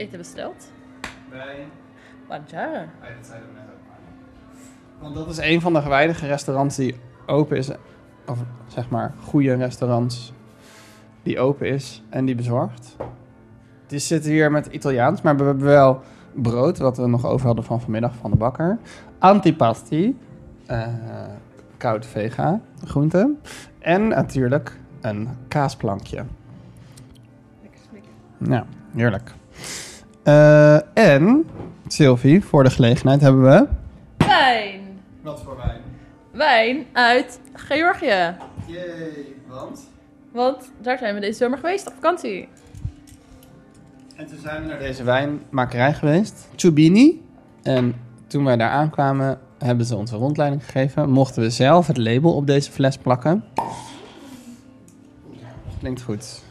Eten besteld. Bij. Dat zeiden we net ook maar. Want dat is een van de weinige restaurants die open is. Of zeg maar, goede restaurants. Die open is en die bezorgt. Die zitten hier met Italiaans, maar we hebben wel brood, wat we nog over hadden van vanmiddag van de bakker. Antipasti, eh koud vega, groente. En natuurlijk een kaasplankje. Lekker smikken. Ja, heerlijk. Eh, en, Sylvie, voor de gelegenheid hebben we... Wijn. Wat voor wijn? Wijn uit Georgië. Jee, want? Want daar zijn we deze zomer geweest op vakantie. En toen zijn we naar deze wijnmakerij geweest, Chubini. En toen wij daar aankwamen, hebben ze ons een rondleiding gegeven. Mochten we zelf het label op deze fles plakken. Klinkt goed.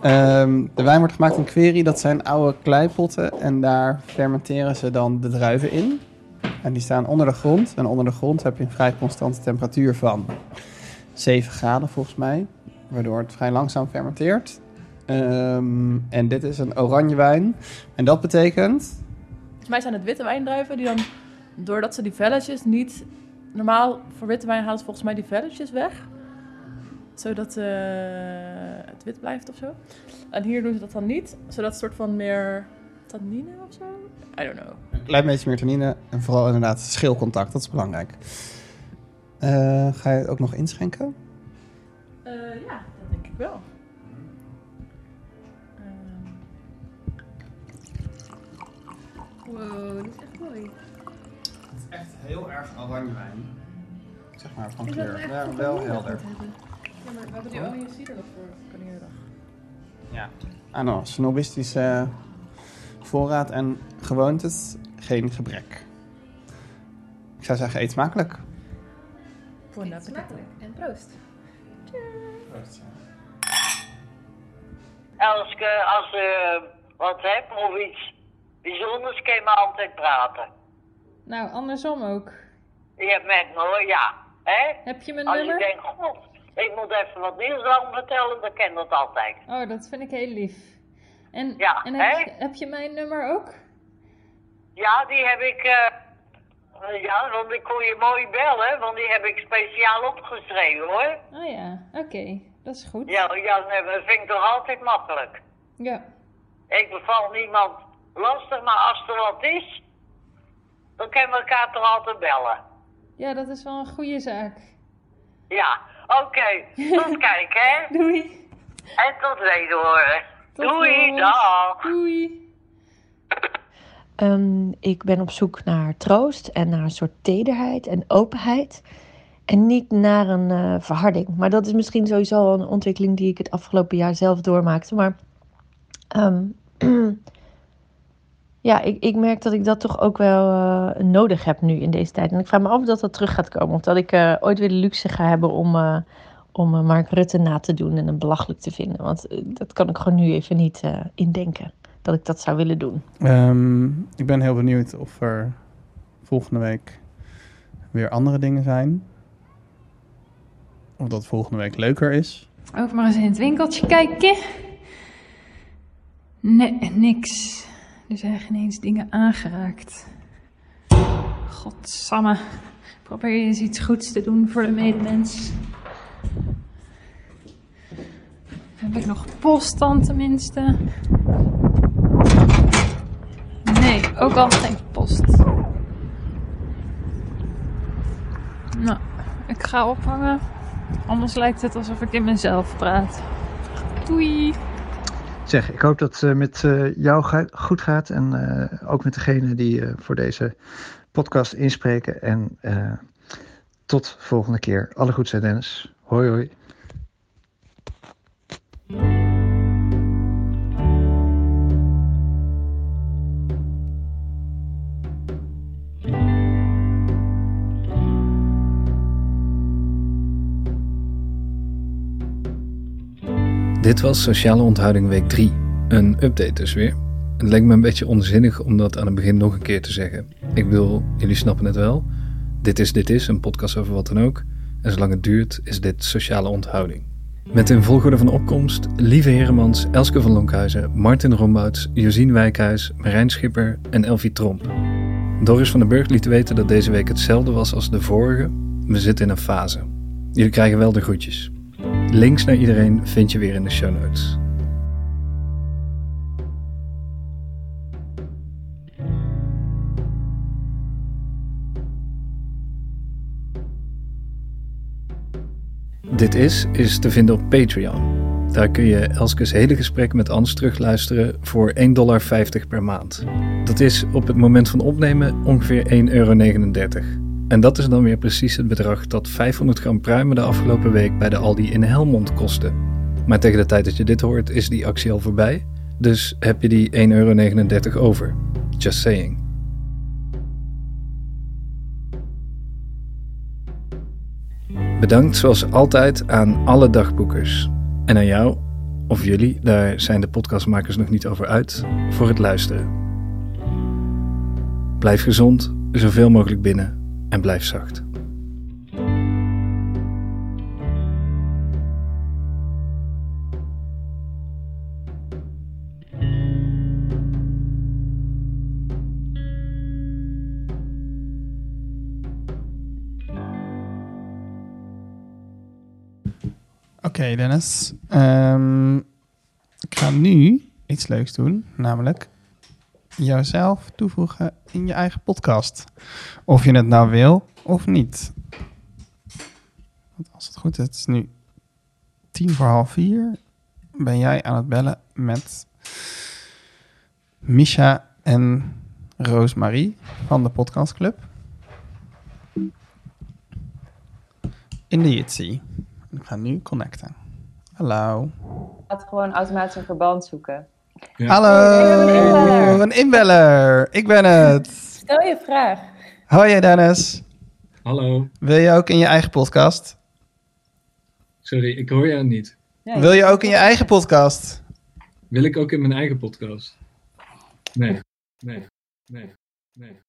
Ehm, de wijn wordt gemaakt in query. Dat zijn oude kleipotten. En daar fermenteren ze dan de druiven in. En die staan onder de grond. En onder de grond heb je een vrij constante temperatuur van 7 graden volgens mij. Waardoor het vrij langzaam fermenteert. Ehm, en dit is een oranje wijn. En dat betekent... Volgens mij zijn het witte wijndruiven die dan, doordat ze die velletjes niet... Normaal voor witte wijn ze volgens mij die velletjes weg. Zodat eh, het wit blijft of zo. En hier doen ze dat dan niet. Zodat het soort van meer tannine of zo. I don't know. Een klein beetje meer tannine. En vooral inderdaad schilcontact. Dat is belangrijk. Eh, ga je het ook nog inschenken? Eh, ja, dat denk ik wel. Ehm, Wow, dit is echt mooi. Het is echt heel erg oranje wijn. Zeg maar van dat kleur. Ja, wel helder. Ja, maar we hebben die oranje cider voor Koninginnedag. Ja. Ah, nou, snobistische voorraad en gewoontes, geen gebrek. Ik zou zeggen, eet smakelijk. Buon appetito. En proost. Elske, als je wat hebt of iets bijzonders, kan je me altijd praten. Nou, andersom ook. Je hebt met me hoor, ja. Heb je mijn Als nummer? je denkt, god, ik moet even wat nieuws aan vertellen, dan ken dat altijd. Oh, dat vind ik heel lief. En, Ja, en heb, je, heb je mijn nummer ook? Ja, die heb ik, eh, eh, ja, want ik kon je mooi bellen, want die heb ik speciaal opgeschreven hoor. Oh ja, oké. Dat is goed. Ja, ja, nee, dat vind ik toch altijd makkelijk. Ja. Ik beval niemand lastig, maar als er wat is, dan kunnen we elkaar toch altijd bellen. Ja, dat is wel een goede zaak. Ja, oké. Tot kijk, hè. Doei. En tot wederhoren. Tot Doei, dag. Doei. Ehm, ik ben op zoek naar troost en naar een soort tederheid en openheid. En niet naar een eh, verharding. Maar dat is misschien sowieso al een ontwikkeling die ik het afgelopen jaar zelf doormaakte. Maar ehm, ja, ik, ik merk dat ik dat toch ook wel eh, nodig heb nu in deze tijd. En ik vraag me af of dat dat terug gaat komen. Of dat ik eh, ooit weer de luxe ga hebben om, eh, om Mark Rutte na te doen en hem belachelijk te vinden. Want dat kan ik gewoon nu even niet eh, indenken. dat ik dat zou willen doen. Ehm, ik ben heel benieuwd of er volgende week weer andere dingen zijn. Of dat volgende week leuker is. Ook maar eens in het winkeltje kijken. Nee, niks. Er zijn geen eens dingen aangeraakt. Godsamme. Probeer je eens iets goeds te doen voor de medemens. Heb ik nog post dan tenminste? Nee, ook al geen post. Nou, ik ga ophangen. Anders lijkt het alsof ik in mezelf praat. Doei! Zeg, ik hoop dat het met eh, jou goed gaat en eh, ook met degene die eh, voor deze podcast inspreken. En eh, tot volgende keer. Alle goed zijn Dennis. Hoi hoi. Dit was Sociale Onthouding Week 3. Een update dus weer. Het leek me een beetje onzinnig om dat aan het begin nog een keer te zeggen. Ik bedoel, jullie snappen het wel. Dit is Dit Is, een podcast over wat dan ook. En zolang het duurt, is dit Sociale Onthouding. Met in volgorde van opkomst Lieve Heremans, Elske van Lonkhuizen, Martin Rombouts, Josien Wijkhuis, Marijn Schipper en Elfie Tromp. Doris van den Burg liet weten dat deze week hetzelfde was als de vorige. We zitten in een fase. Jullie krijgen wel de groetjes. Links naar iedereen vind je weer in de show notes. Dit is is te vinden op Patreon. Daar kun je Elskes hele gesprek met Ans terugluisteren voor 1,50 dollar per maand. Dat is op het moment van opnemen ongeveer 1,39 euro. En dat is dan weer precies het bedrag dat 500 gram pruimen de afgelopen week bij de Aldi in Helmond kostte. Maar tegen de tijd dat je dit hoort is die actie al voorbij, dus heb je die 1,39 euro over. Just saying. Bedankt zoals altijd aan alle dagboekers. En aan jou, of jullie, daar zijn de podcastmakers nog niet over uit, voor het luisteren. Blijf gezond, zoveel mogelijk binnen en blijf zacht. Oké, Dennis. Ehm, ik ga nu iets leuks doen, namelijk jouzelf toevoegen in je eigen podcast. Of je het nou wil of niet. Want als het goed is, het is nu tien voor half vier. Ben jij aan het bellen met Misha en Roosmarie van de Podcastclub. In de Jitsi. Ik ga nu connecten. Hallo. gaat gewoon automatisch een verband zoeken. Hallo, een inbeller. een inbeller. Ik ben het. Stel je vraag. Hoi Dennis. Hallo. Wil je ook in je eigen podcast? Sorry, ik hoor jou niet. Wil je ook in je eigen podcast? Wil ik ook in mijn eigen podcast? Nee, nee, nee, nee, nee.